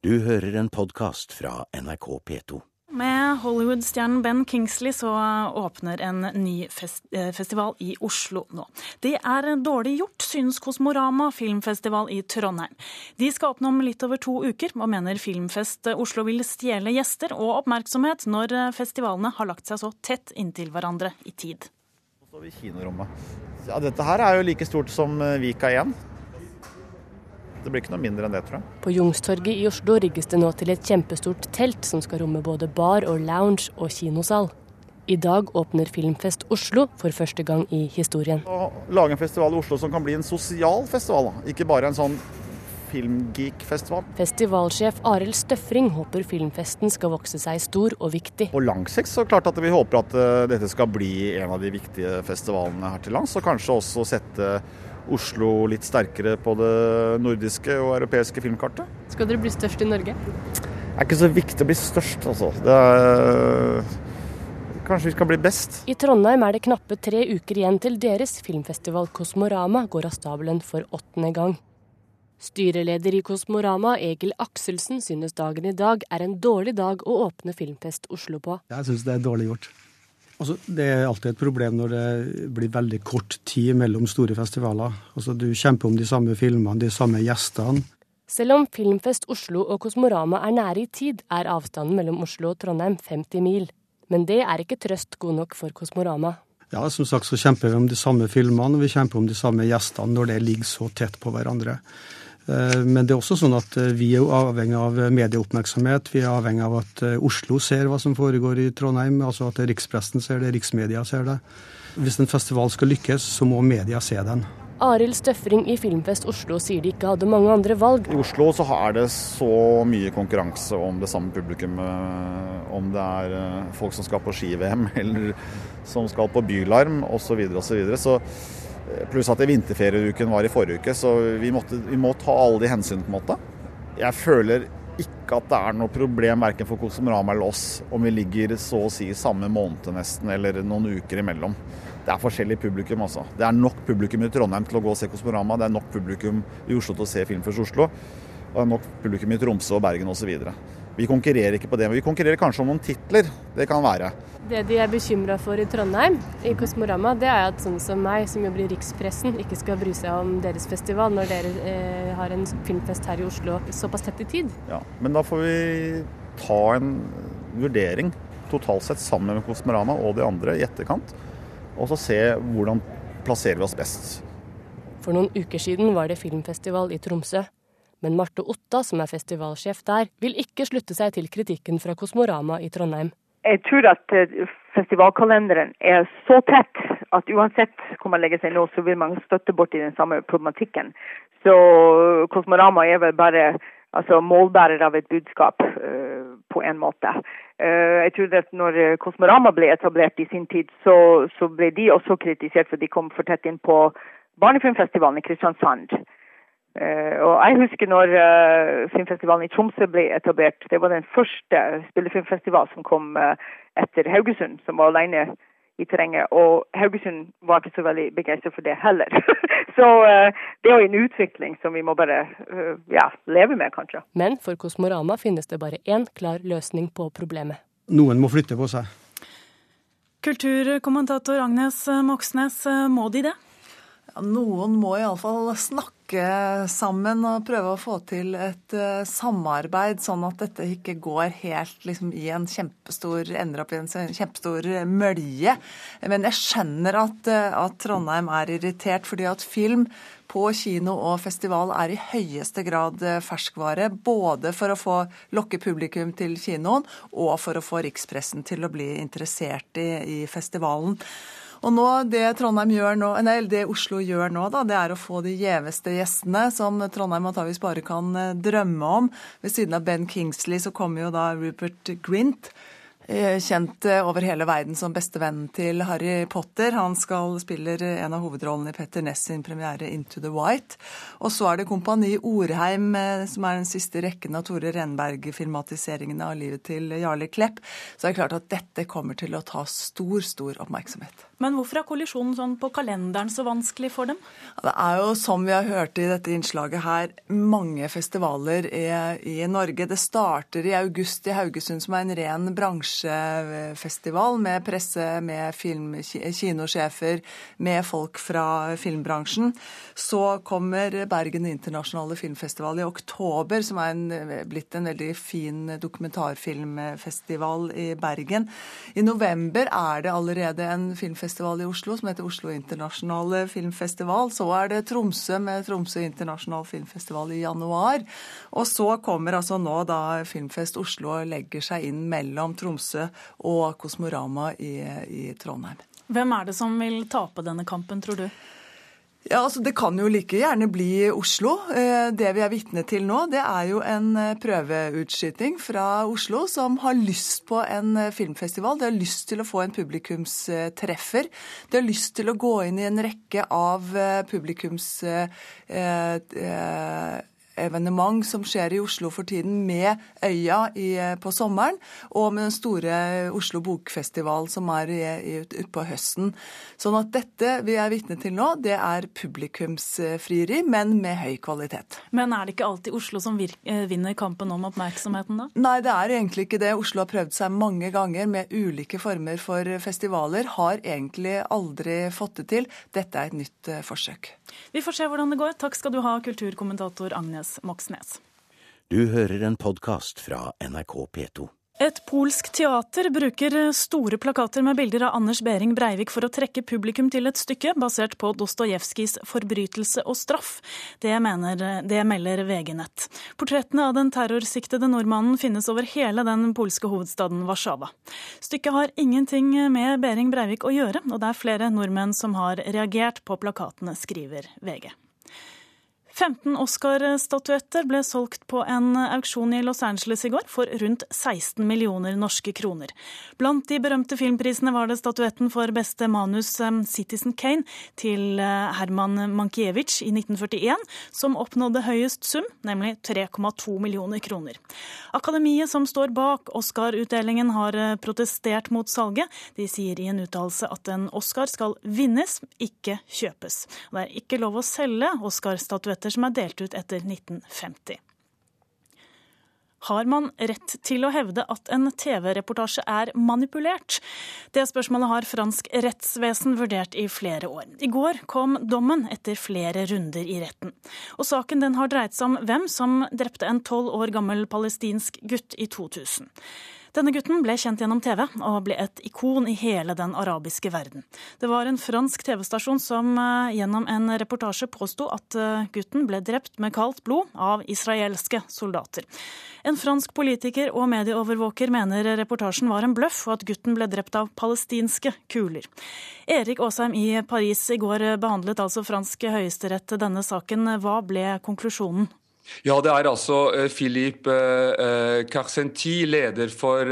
Du hører en podkast fra NRK P2. Med Hollywood-stjernen Ben Kingsley så åpner en ny fest eh, festival i Oslo nå. Det er dårlig gjort, synes Kosmorama filmfestival i Trondheim. De skal åpne om litt over to uker, og mener Filmfest Oslo vil stjele gjester og oppmerksomhet når festivalene har lagt seg så tett inntil hverandre i tid. Så står vi i kinorommet. Ja, dette her er jo like stort som eh, Vika 1. Det blir ikke noe mindre enn det, tror jeg. På Jungstorget i Oslo rigges det nå til et kjempestort telt som skal romme både bar og lounge og kinosal. I dag åpner Filmfest Oslo for første gang i historien. Å lage en festival i Oslo som kan bli en sosial festival, ikke bare en sånn filmgeek-festival. Festivalsjef Arild Støfring håper filmfesten skal vokse seg stor og viktig. På lang sikt så klart at vi håper at eh, dette skal bli en av de viktige festivalene her til lands, og kanskje også sette Oslo litt sterkere på det nordiske og europeiske filmkartet. Skal dere bli størst i Norge? Det er ikke så viktig å bli størst, altså. Det er... Kanskje vi skal bli best. I Trondheim er det knappe tre uker igjen til deres filmfestival Kosmorama går av stabelen for åttende gang. Styreleder i Kosmorama, Egil Akselsen, synes dagen i dag er en dårlig dag å åpne Filmfest Oslo på. Jeg synes det er dårlig gjort. Altså, det er alltid et problem når det blir veldig kort tid mellom store festivaler. Altså, du kjemper om de samme filmene, de samme gjestene. Selv om Filmfest Oslo og Kosmorama er nære i tid, er avstanden mellom Oslo og Trondheim 50 mil. Men det er ikke trøst god nok for Kosmorama. Ja, som sagt så kjemper vi om de samme filmene, og vi kjemper om de samme gjestene når det ligger så tett på hverandre. Eh, men det er også sånn at eh, vi er avhengig av medieoppmerksomhet. Vi er avhengig av at eh, Oslo ser hva som foregår i Trondheim, altså at rikspressen ser det, riksmedia ser det. Hvis en festival skal lykkes, så må media se den. Arild Støfring i Filmfest Oslo sier de ikke hadde mange andre valg. I Oslo så er det så mye konkurranse om det samme publikummet. Om det er folk som skal på ski-VM, eller som skal på Bylarm osv. Så, videre, og så, videre. så Pluss at vinterferieuken var i forrige uke, så vi, måtte, vi må ta alle de hensyn på en måte. Jeg føler ikke at det er noe problem verken for Kosmorama eller oss om vi ligger så å si samme måned nesten, eller noen uker imellom. Det er forskjellig publikum, altså. Det er nok publikum i Trondheim til å gå og se Kosmorama. Det er nok publikum i Oslo til å se Filmfest Oslo. Og det er nok publikum i Tromsø og Bergen osv. Vi konkurrerer ikke på det, men vi konkurrerer kanskje om noen titler. Det kan være. Det de er bekymra for i Trondheim, i Kosmorama, det er at sånne som meg, som jobber i rikspressen, ikke skal bry seg om deres festival når dere eh, har en filmfest her i Oslo såpass tett i tid. Ja, Men da får vi ta en vurdering totalt sett sammen med Kosmorama og de andre i etterkant, og så se hvordan plasserer vi oss best. For noen uker siden var det filmfestival i Tromsø. Men Marte Otta, som er festivalsjef der, vil ikke slutte seg til kritikken fra Kosmorama i Trondheim. Jeg tror at eh, festivalkalenderen er så tett at uansett hvor man legger seg nå, så vil man støtte bort i den samme problematikken. Så Kosmorama er vel bare altså, målbærer av et budskap uh, på en måte. Uh, jeg tror at når Kosmorama ble etablert i sin tid, så, så ble de også kritisert for de kom for tett inn på barnefilmfestivalen i Kristiansand. Uh, og Jeg husker når uh, filmfestivalen i Tromsø ble etablert. Det var den første spillefilmfestival som kom uh, etter Haugesund, som var alene i terrenget. Og Haugesund var ikke så veldig begeistret for det heller. så det er jo en utvikling som vi må bare ja, leve med, kanskje. Men for Kosmorama finnes det bare én klar løsning på problemet. Noen må flytte på seg. Kulturkommentator Agnes Moxnes, må de det? Noen må iallfall snakke sammen og prøve å få til et uh, samarbeid, sånn at dette ikke går helt liksom, i en kjempestor ender opp i en kjempestor mølje. Men jeg skjønner at, uh, at Trondheim er irritert, fordi at film på kino og festival er i høyeste grad uh, ferskvare. Både for å få lokke publikum til kinoen, og for å få rikspressen til å bli interessert i, i festivalen. Og nå, det nå, nei, det Oslo gjør nå, da, det er å få de gjeveste gjestene, som Trondheim antakeligvis bare kan eh, drømme om. Ved siden av Ben Kingsley så kommer jo da Rupert Grint. Eh, kjent eh, over hele verden som bestevennen til Harry Potter. Han skal spiller en av hovedrollene i Petter Ness sin premiere 'Into the White'. Og så er det Kompani Orheim, som er den siste rekken av Tore Renberg-filmatiseringene av livet til Jarle Klepp. Så det er klart at dette kommer til å ta stor, stor oppmerksomhet. Men hvorfor er kollisjonen sånn på kalenderen så vanskelig for dem? Det er jo, som vi har hørt i dette innslaget her, mange festivaler i, i Norge. Det starter i august i Haugesund, som er en ren bransjefestival med presse, med film, kinosjefer, med folk fra filmbransjen. Så kommer Bergen internasjonale filmfestival i oktober, som er en, blitt en veldig fin dokumentarfilmfestival i Bergen. I november er det allerede en filmfestival filmfestival i Oslo som heter Oslo internasjonale filmfestival. Så er det Tromsø med Tromsø internasjonal filmfestival i januar. Og så kommer altså nå da Filmfest Oslo legger seg inn mellom Tromsø og Kosmorama i, i Trondheim. Hvem er det som vil tape denne kampen, tror du? Ja, altså Det kan jo like gjerne bli Oslo. Eh, det vi er vitne til nå, det er jo en eh, prøveutskyting fra Oslo som har lyst på en eh, filmfestival. De har lyst til å få en publikumstreffer. De har lyst til å gå inn i en rekke av publikums evenement som skjer i Oslo for tiden, med Øya i, på sommeren, og med den store Oslo Bokfestival som er utpå høsten. Sånn at dette vi er vitne til nå, det er publikumsfrieri, men med høy kvalitet. Men er det ikke alltid Oslo som eh, vinner kampen om oppmerksomheten, da? Nei, det er egentlig ikke det. Oslo har prøvd seg mange ganger med ulike former for festivaler. Har egentlig aldri fått det til. Dette er et nytt eh, forsøk. Vi får se hvordan det går. Takk skal du ha, kulturkommentator Agnes Moxnes. Du hører en podkast fra NRK P2. Et polsk teater bruker store plakater med bilder av Anders Behring Breivik for å trekke publikum til et stykke basert på Dostojevskijs 'Forbrytelse og straff'. Det, mener, det melder VG Nett. Portrettene av den terrorsiktede nordmannen finnes over hele den polske hovedstaden Warszawa. Stykket har ingenting med Behring Breivik å gjøre, og det er flere nordmenn som har reagert på plakatene, skriver VG. 15 Oscar-statuetter ble solgt på en auksjon i Los Angeles i går for rundt 16 millioner norske kroner. Blant de berømte filmprisene var det statuetten for beste manus um, Citizen Kane til uh, Herman Mankiewicz i 1941 som oppnådde høyest sum, nemlig 3,2 millioner kroner. Akademiet som står bak Oscar-utdelingen har uh, protestert mot salget. De sier i en uttalelse at en Oscar skal vinnes, ikke kjøpes. Det er ikke lov å selge Oscar-statuetter som er delt ut etter 1950. Har man rett til å hevde at en TV-reportasje er manipulert? Det spørsmålet har fransk rettsvesen vurdert i flere år. I går kom dommen etter flere runder i retten. Og saken den har dreid seg om hvem som drepte en tolv år gammel palestinsk gutt i 2000. Denne gutten ble kjent gjennom TV og ble et ikon i hele den arabiske verden. Det var en fransk TV-stasjon som eh, gjennom en reportasje påsto at eh, gutten ble drept med kaldt blod av israelske soldater. En fransk politiker og medieovervåker mener reportasjen var en bløff, og at gutten ble drept av palestinske kuler. Erik Aasheim i Paris i går behandlet altså fransk høyesterett denne saken. Hva ble konklusjonen? Ja, det er altså Philip Philippe uh, Carcenti, leder for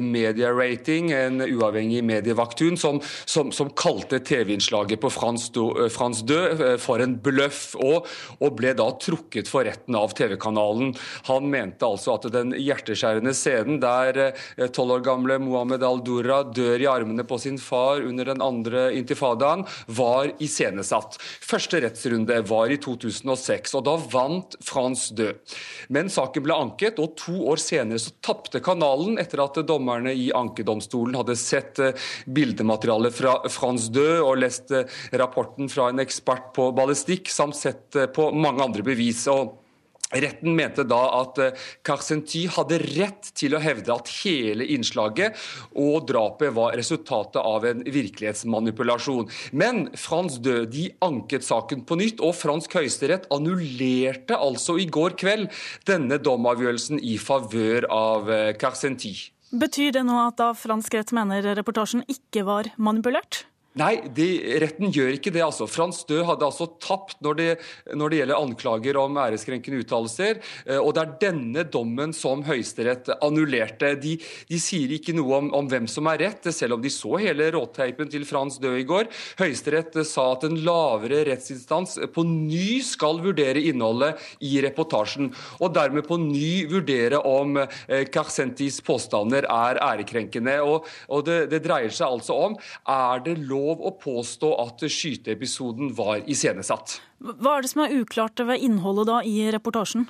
Media Rating, en uavhengig medievaktun, som, som, som kalte TV-innslaget på France 2 uh, for en bløff, og, og, ble da trukket for retten av TV-kanalen. Han mente altså at den hjerteskjærende scenen der tolv år gamle Mohammed al-Dura dør i armene på sin far under den andre intifadaen, var iscenesatt. Første rettsrunde var i 2006, og da vant France hans død. Men saken ble anket, og to år senere så tapte kanalen etter at dommerne i ankedomstolen hadde sett eh, bildematerialet fra Frans død og lest eh, rapporten fra en ekspert på ballistikk, samt sett eh, på mange andre bevis. og Retten mente da at eh, hadde rett til å hevde at hele innslaget og drapet var resultatet av en virkelighetsmanipulasjon. Men Frans Død de anket saken på nytt, og fransk høyesterett annullerte altså i går kveld denne domavgjørelsen i favør av Carcenty. Carcenti. Betyr det nå at da fransk rett mener reportasjen ikke var manipulert? Nei, de, retten gjør ikke det. altså. Frans Dø hadde altså tapt når det, når det gjelder anklager om æreskrenkende uttalelser. Eh, og det er denne dommen som Høyesterett annullerte. De, de sier ikke noe om, om, hvem som er rett, selv om de så hele råteipen til Frans Dø i går. Høyesterett sa at en lavere rettsinstans på ny skal vurdere innholdet i reportasjen, og dermed på ny vurdere om eh, Carcentis påstander er ærekrenkende. Og, og det, det dreier seg altså om er det lov å påstå at skyteepisoden var iscenesatt. Hva er det som er uklart ved innholdet da i reportasjen?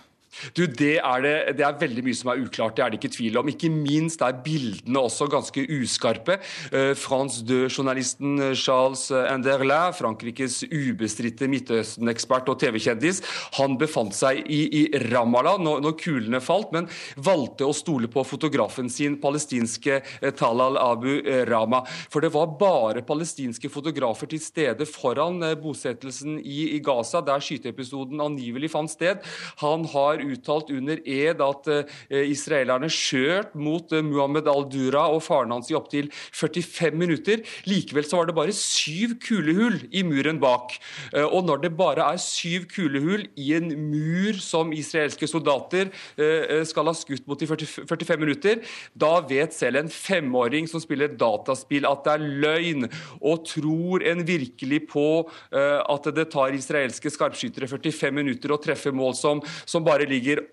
Du, det er, det, det er veldig mye som er uklart, det er det ikke tvil om. Ikke minst er bildene også ganske uskarpe. Uh, France journalisten eh, Charles Anderlin, Frankrikes ubestridte Midtøsten-ekspert og TV-kjendis, han befant seg i, i Ramallah når, når, kulene falt, men valgte å stole på fotografen sin, palestinske Talal Abu Rama. For det var bare palestinske fotografer til stede foran bosettelsen i, i Gaza, der skyteepisoden angivelig fant sted. Han har uttalt under ed at eh, israelerne skjøt mot eh, Muhammed al-Dura og faren hans i opptil 45 minutter. Likevel så var det bare syv kulehull i muren bak. Eh, og når det bare er syv kulehull i en mur som israelske soldater skal ha skutt mot i 45 minutter, da vet selv en femåring som spiller dataspill at det er løgn, og tror en virkelig på at det tar israelske skarpskyttere 45 minutter å treffe mål som, som bare ligger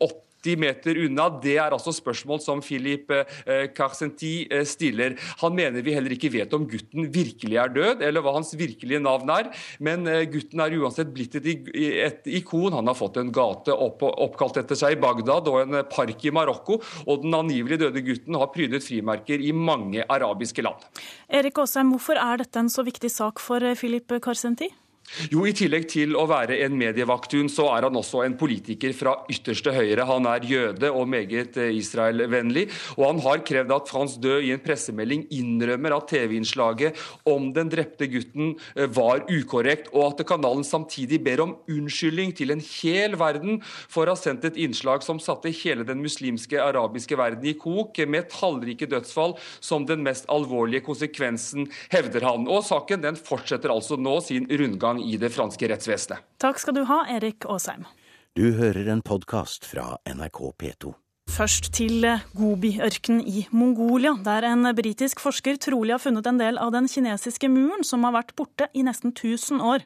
80 meter unna. Det er altså spørsmål som Philip eh, Carcenti eh, stiller. Han mener vi heller ikke vet om gutten virkelig er død, eller hva hans virkelige navn er. Men eh, gutten er uansett blitt et, et ikon. Han har fått en gate opp, oppkalt etter seg i Bagdad og en park i Marokko. Og den angivelig døde gutten har prydet frimerker i mange arabiske land. Erik Aasheim, hvorfor er dette en så viktig sak for Philip Carcenti? Jo, I tillegg til å være en medievaktun, så er han også en politiker fra ytterste høyre. Han er jøde og meget eh, Israel-vennlig. Og han har krevd at Frans Død i en pressemelding innrømmer at TV-innslaget om den drepte gutten eh, var ukorrekt, og at kanalen samtidig ber om unnskyldning til en hel verden for å ha sendt et innslag som satte hele den muslimske arabiske verden i kok, med tallrike dødsfall som den mest alvorlige konsekvensen, hevder han. Og saken den fortsetter altså nå sin rundgang gang i det franske rettsvesenet. Takk skal du ha, Erik Aasheim. Du hører en podkast fra NRK P2. Først til Gobi-ørkenen i Mongolia, der en britisk forsker trolig har funnet en del av den kinesiske muren som har vært borte i nesten 1000 år.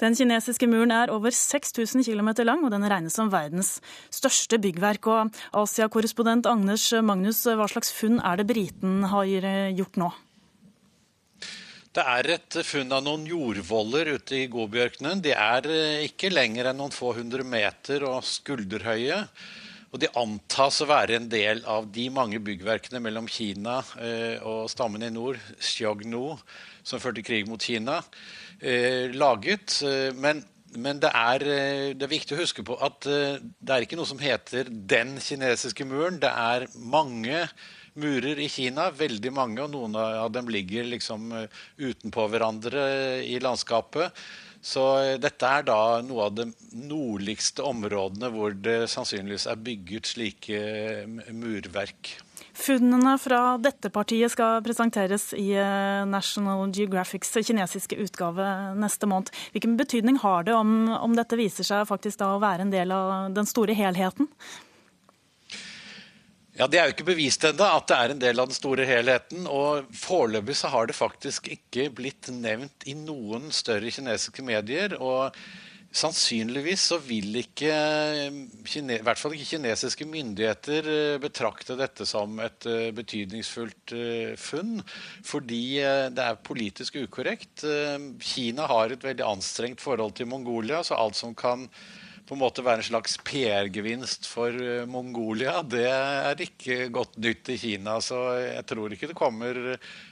Den kinesiske muren er over 6000 km lang, og den regnes som verdens største byggverk. Og Asia-korrespondent Agnes Magnus, hva slags funn er det briten har gjort nå? Det er et funn av noen jordvoller ute i Gobiørkenen. De er eh, ikke lenger enn noen få hundre meter og skulderhøye. Og de antas å være en del av de mange byggverkene mellom Kina eh, og stammen i nord, Xiognu, som førte krig mot Kina, eh, laget. Men, men det, er, det, er, viktig å huske på at det er ikke noe som heter 'den kinesiske muren'. Det er mange murer i Kina, veldig mange, og noen av dem ligger liksom eh, utenpå hverandre i landskapet. Så eh, dette er da noe av de nordligste områdene hvor det sannsynligvis er bygget slike eh, murverk. Funnene fra dette partiet skal presenteres i National Geographics kinesiske utgave neste måned. Hvilken betydning har det om, om dette viser seg faktisk å være en del av den store helheten? Ja, Det er jo ikke bevist ennå at det er en del av den store helheten. og Foreløpig så har det faktisk ikke blitt nevnt i noen større kinesiske medier. og Sannsynligvis så vil ikke, i hvert fall ikke kinesiske myndigheter eh, betrakte dette som et eh, betydningsfullt eh, funn, fordi det er politisk ukorrekt. Kina har et veldig anstrengt forhold til Mongolia, så alt som kan på en måte være en slags PR-gevinst for eh, Mongolia, det er ikke godt nytt i Kina. Så jeg tror ikke det kommer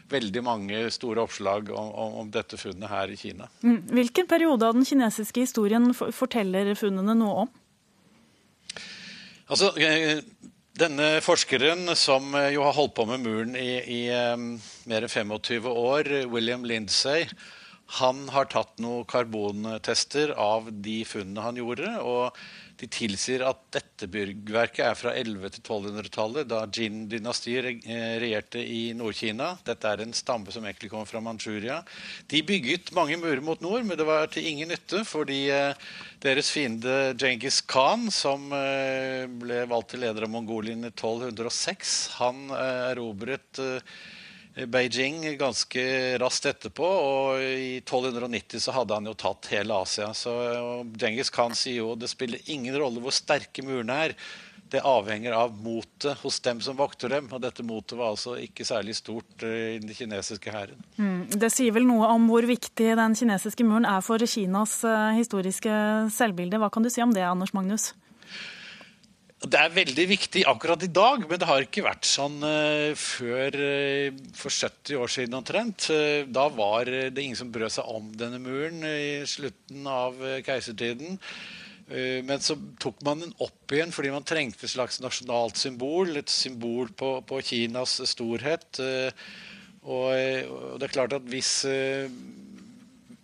veldig mange store oppslag om, om dette funnet her i Kina. Mm. Hvilken periode av den kinesiske historien forteller funnene noe om? Altså, eh, denne forskeren som eh, jo har holdt på med muren i, i mer enn 25 år, William Lindsay, han har tatt noen karbontester av de funnene han gjorde. og de tilsier at dette byggverket er fra 1100- til 1200-tallet, da Jin-dynastiet eh, regjerte i Nord-Kina. Dette er en stamme som egentlig kommer fra Manchuria. De bygget mange murer mot nord, men det var til ingen nytte, fordi eh, deres fiende Djengis Khan, som eh, ble valgt til leder av Mongolien i 1206, han erobret Beijing ganske raskt etterpå, og i 1290 så hadde han jo tatt hele Asia. Så Djengis Khan sier jo det spiller ingen rolle hvor sterke murene er. Det avhenger av motet hos dem som vokter dem. Og dette motet var altså ikke særlig stort eh, i den kinesiske hæren. Mm, det sier vel noe om hvor viktig den kinesiske muren er for Kinas eh, historiske selvbilde. Hva kan du si om det, Anders Magnus? Det er veldig viktig akkurat i dag, men det har ikke vært sånn uh, før uh, for 70 år siden omtrent. Uh, da var det ingen som brød seg om denne muren i slutten av keisertiden. Men så tok man den opp igjen fordi man trengte et slags nasjonalt symbol. Et symbol på, på Kinas storhet. Og, det er klart at hvis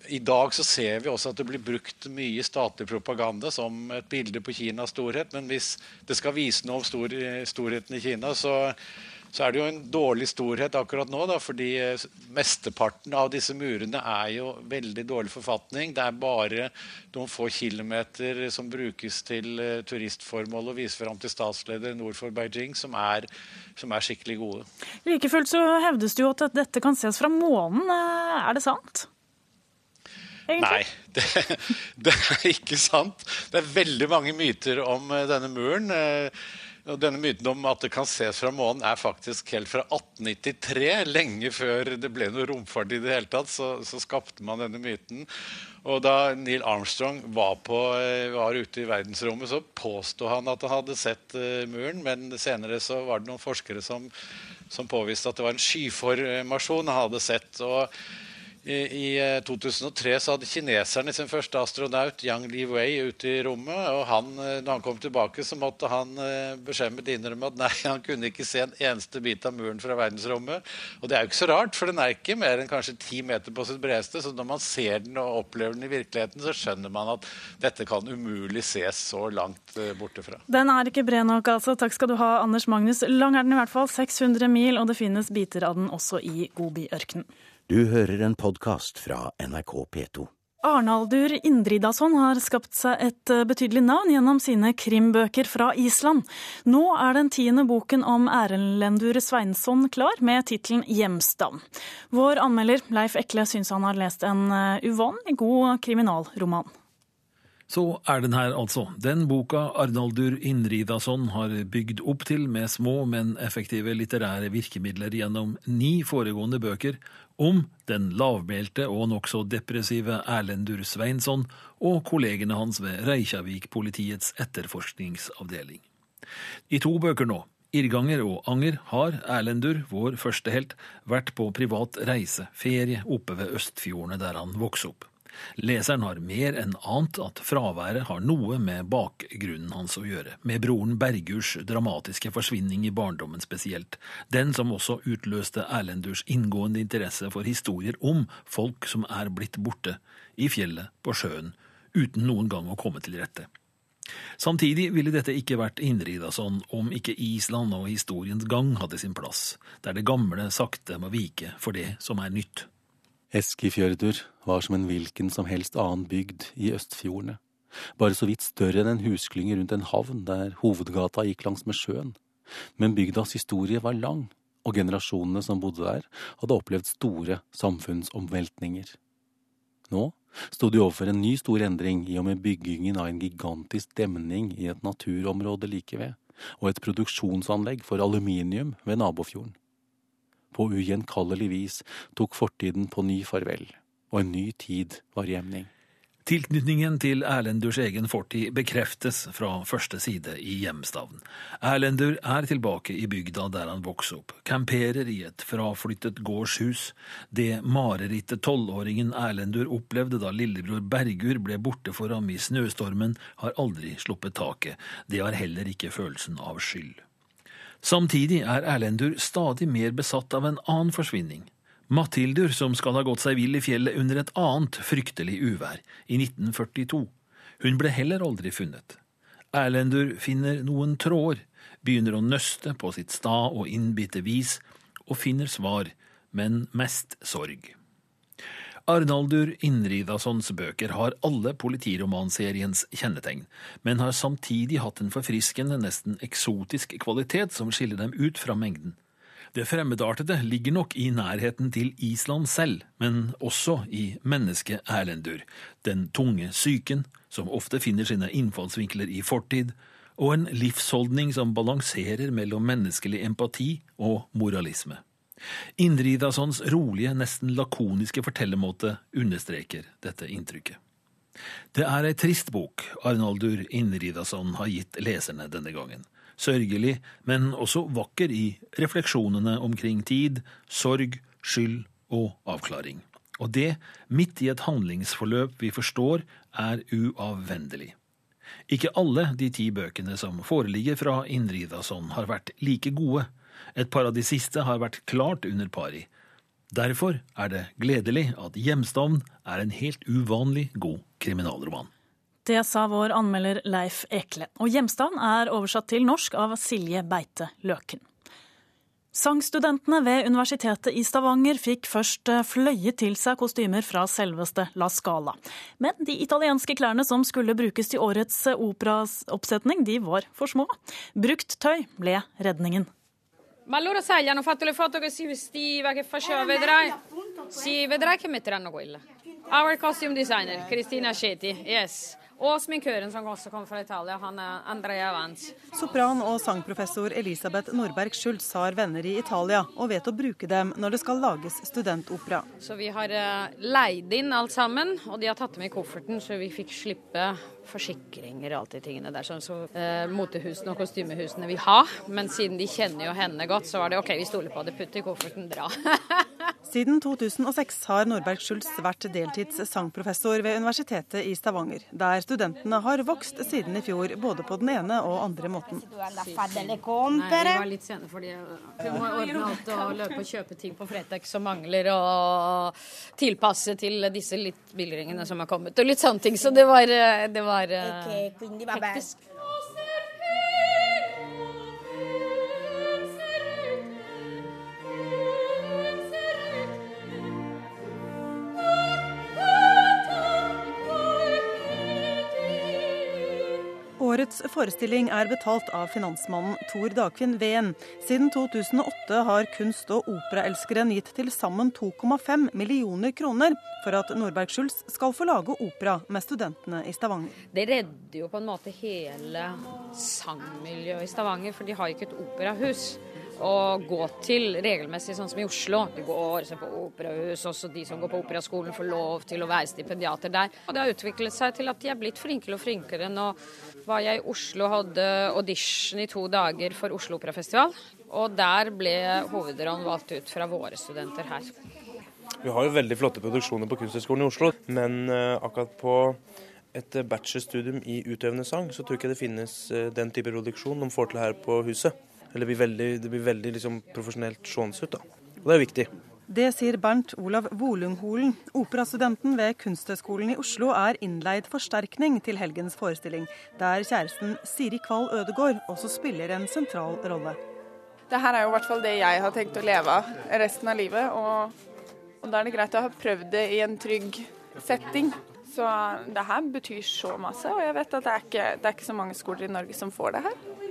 i dag så ser vi også at det blir brukt mye statlig propaganda som et bilde på Kinas storhet. Men hvis det skal vise noe om stor, storheten i Kina, så, så, er det jo en dårlig storhet akkurat nå. Da, fordi eh, mesteparten av disse murene er jo veldig dårlig forfatning. Det er bare noen få kilometer som brukes til uh, turistformål og viser fram til statsleder nord for Beijing, som er, som er skikkelig gode. Like fullt så hevdes det jo at dette kan ses fra månen. Eh, er det sant? Egentlig? Nei, det, det, er ikke sant. Det er veldig mange myter om eh, denne muren. Eh, og denne myten om at det kan ses fra månen, er faktisk helt fra 1893. Lenge før det ble noe romfart i det hele tatt, så, så skapte man denne myten. Og da Neil Armstrong var, på, eh, var ute i verdensrommet, så påsto han at han hadde sett muren, men senere så var det noen forskere som, som påviste at det var en skyformasjon han hadde sett. og i 2003 eh, så hadde kineserne sin første astronaut, Yang Li-Wei, ute i rommet. og han, eh, når han kom tilbake, så måtte han eh, beskjemmet innrømme at nei, han kunne ikke se en eneste bit av muren fra verdensrommet. Og det er jo ikke så rart, for den er ikke mer enn kanskje ti meter på sitt bredeste. Så når man ser den og opplever den i virkeligheten, så skjønner man at dette kan umulig ses så langt borte fra. Den er ikke bred nok, altså. Takk skal du ha, Anders Magnus. Lang er den i hvert fall, 600 mil, og det finnes biter av den også i Gobiørkenen. Du hører en podkast fra NRK P2. Arnaldur Indridason har skapt seg et eh, betydelig navn gjennom sine krimbøker fra Island. Nå er den tiende boken om Erlendur Sveinsson klar, med tittelen Hjemstavn. Vår anmelder Leif Ekle syns han har lest en eh, uvanlig god kriminalroman. Så er den her, altså. Den boka Arnaldur Indridason har bygd opp til med små, men effektive litterære virkemidler gjennom ni foregående bøker om den lavmælte og nokså depressive Erlendur Sveinsson og kollegene hans ved Reykjavik-politiets etterforskningsavdeling. I to bøker nå, Irrganger og Anger, har Erlendur, vår første helt, vært på privat reise, ferie, oppe ved Østfjordene der han vokste opp. Leseren har mer enn ant at fraværet har noe med bakgrunnen hans å gjøre, med broren Bergurs dramatiske forsvinning i barndommen spesielt, den som også utløste Erlendurs inngående interesse for historier om folk som er blitt borte, i fjellet, på sjøen, uten noen gang å komme til rette. Samtidig ville dette ikke vært innrida sånn om ikke Island og historiens gang hadde sin plass, der det gamle sakte må vike for det som er nytt. Eskifjørdur var som en hvilken som helst annen bygd i Østfjordene, bare så vidt større enn en husklynge rundt en havn der hovedgata gikk langs med sjøen. Men bygdas historie var lang, og generasjonene som bodde der, hadde opplevd store samfunnsomveltninger. Nå sto de overfor en ny stor endring i og med byggingen av en gigantisk demning i et naturområde like ved, og et produksjonsanlegg for aluminium ved nabofjorden. På ugjenkallelig vis tok fortiden på ny farvel, og en ny tid var jevning. Tilknytningen til Erlendurs egen fortid bekreftes fra første side i hjemstavn. Erlendur er tilbake i bygda der han vokste opp, camperer i et fraflyttet gårdshus. Det marerittet tolvåringen Erlendur opplevde da lillebror Bergur ble borte for ham i snøstormen, har aldri sluppet taket. Det har heller ikke følelsen av skyld. Samtidig er Erlendur stadig mer besatt av en annen forsvinning. Mathildur, som skal ha gått seg vill i fjellet under et annet fryktelig uvær, i 1942. Hun ble heller aldri funnet. Erlendur finner noen tråder, begynner å nøste på sitt sta og innbitte vis, og finner svar, men mest sorg. Arnaldur Innridasons bøker har alle politiromanseriens kjennetegn, men har samtidig hatt en forfriskende, nesten eksotisk kvalitet som skiller dem ut fra mengden. Det fremmedartede ligger nok i nærheten til Island selv, men også i mennesket Erlendur, den tunge psyken, som ofte finner sine innfallsvinkler i fortid, og en livsholdning som balanserer mellom menneskelig empati og moralisme. Indridasons rolige, nesten lakoniske fortellermåte understreker dette inntrykket. Det er ei trist bok Arnaldur Indridason har gitt leserne denne gangen. Sørgelig, men også vakker i refleksjonene omkring tid, sorg, skyld og avklaring. Og det midt i et handlingsforløp vi forstår er uavvendelig. Ikke alle de ti bøkene som foreligger fra Indridason har vært like gode, et par av de siste har vært klart under pari. Derfor er det gledelig at Hjemstavn er en helt uvanlig god kriminalroman. Det sa vår anmelder Leif Ekle. Og Hjemstavn er oversatt til norsk av Silje Beite Løken. Sangstudentene ved Universitetet i Stavanger fikk først fløye til seg kostymer fra selveste La Scala. Men de italienske klærne som skulle brukes til årets operaoppsetning, de var for små. Brukt tøy ble redningen. Ma loro sai, gli hanno fatto le foto che si vestiva, che faceva, vedrai. Sì, vedrai che metteranno quella. Our costume designer, Cristina Ceti, yes. Og sminkøren som også kom fra Italia, han er Andrea Vance. Sopran- og sangprofessor Elisabeth Norberg Schultz har venner i Italia, og vet å bruke dem når det skal lages studentopera. Så vi har uh, leid inn alt sammen, og de har tatt dem i kofferten, så vi fikk slippe forsikringer og alt de tingene der som så, eh, motehusene og kostymehusene vil ha. Men siden de kjenner jo henne godt, så var det OK, vi stoler på det, putt i kofferten, dra. Siden 2006 har Norberg Schultz vært deltids sangprofessor ved Universitetet i Stavanger, der studentene har vokst siden i fjor, både på den ene og andre måten. Nei, vi var litt sene fordi vi må ordne alt og løpe og kjøpe ting på Fretex som mangler, og tilpasse til disse litt billigringene som har kommet, og litt sånne ting. Så det var, det var hektisk. Årets forestilling er betalt av finansmannen Tor Dagfinn Ven. Siden 2008 har kunst- og operaelskeren gitt til sammen 2,5 millioner kroner for at Nordberg Schulz skal få lage opera med studentene i Stavanger. Det redder jo på en måte hele sangmiljøet i Stavanger, for de har ikke et operahus å gå til regelmessig, sånn som i Oslo. De går på operahus, også de som går på operaskolen får lov til å være stipendiater der. Og det har utviklet seg til at de er blitt flinkere og flinkere. Nå var jeg i Oslo og hadde audition i to dager for Oslo Operafestival. Og der ble hovedrollen valgt ut fra våre studenter her. Vi har jo veldig flotte produksjoner på Kunsthøgskolen i Oslo, men akkurat på et bachelorstudium i utøvende sang, så tror jeg ikke det finnes den type produksjon de får til her på huset. Eller det blir veldig, det blir veldig liksom profesjonelt seende ut. da. Og det er viktig. Det sier Bernt Olav Volungholen. Operastudenten ved Kunsthøgskolen i Oslo er innleid forsterkning til helgens forestilling, der kjæresten Siri Kvall Ødegård også spiller en sentral rolle. Det her er jo i hvert fall det jeg har tenkt å leve av resten av livet. Og, og da er det greit å ha prøvd det i en trygg setting. Så det her betyr så masse, og jeg vet at det er ikke, det er ikke så mange skoler i Norge som får det her.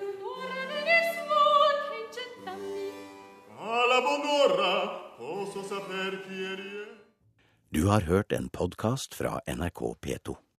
Du har hørt en podkast fra NRK P2.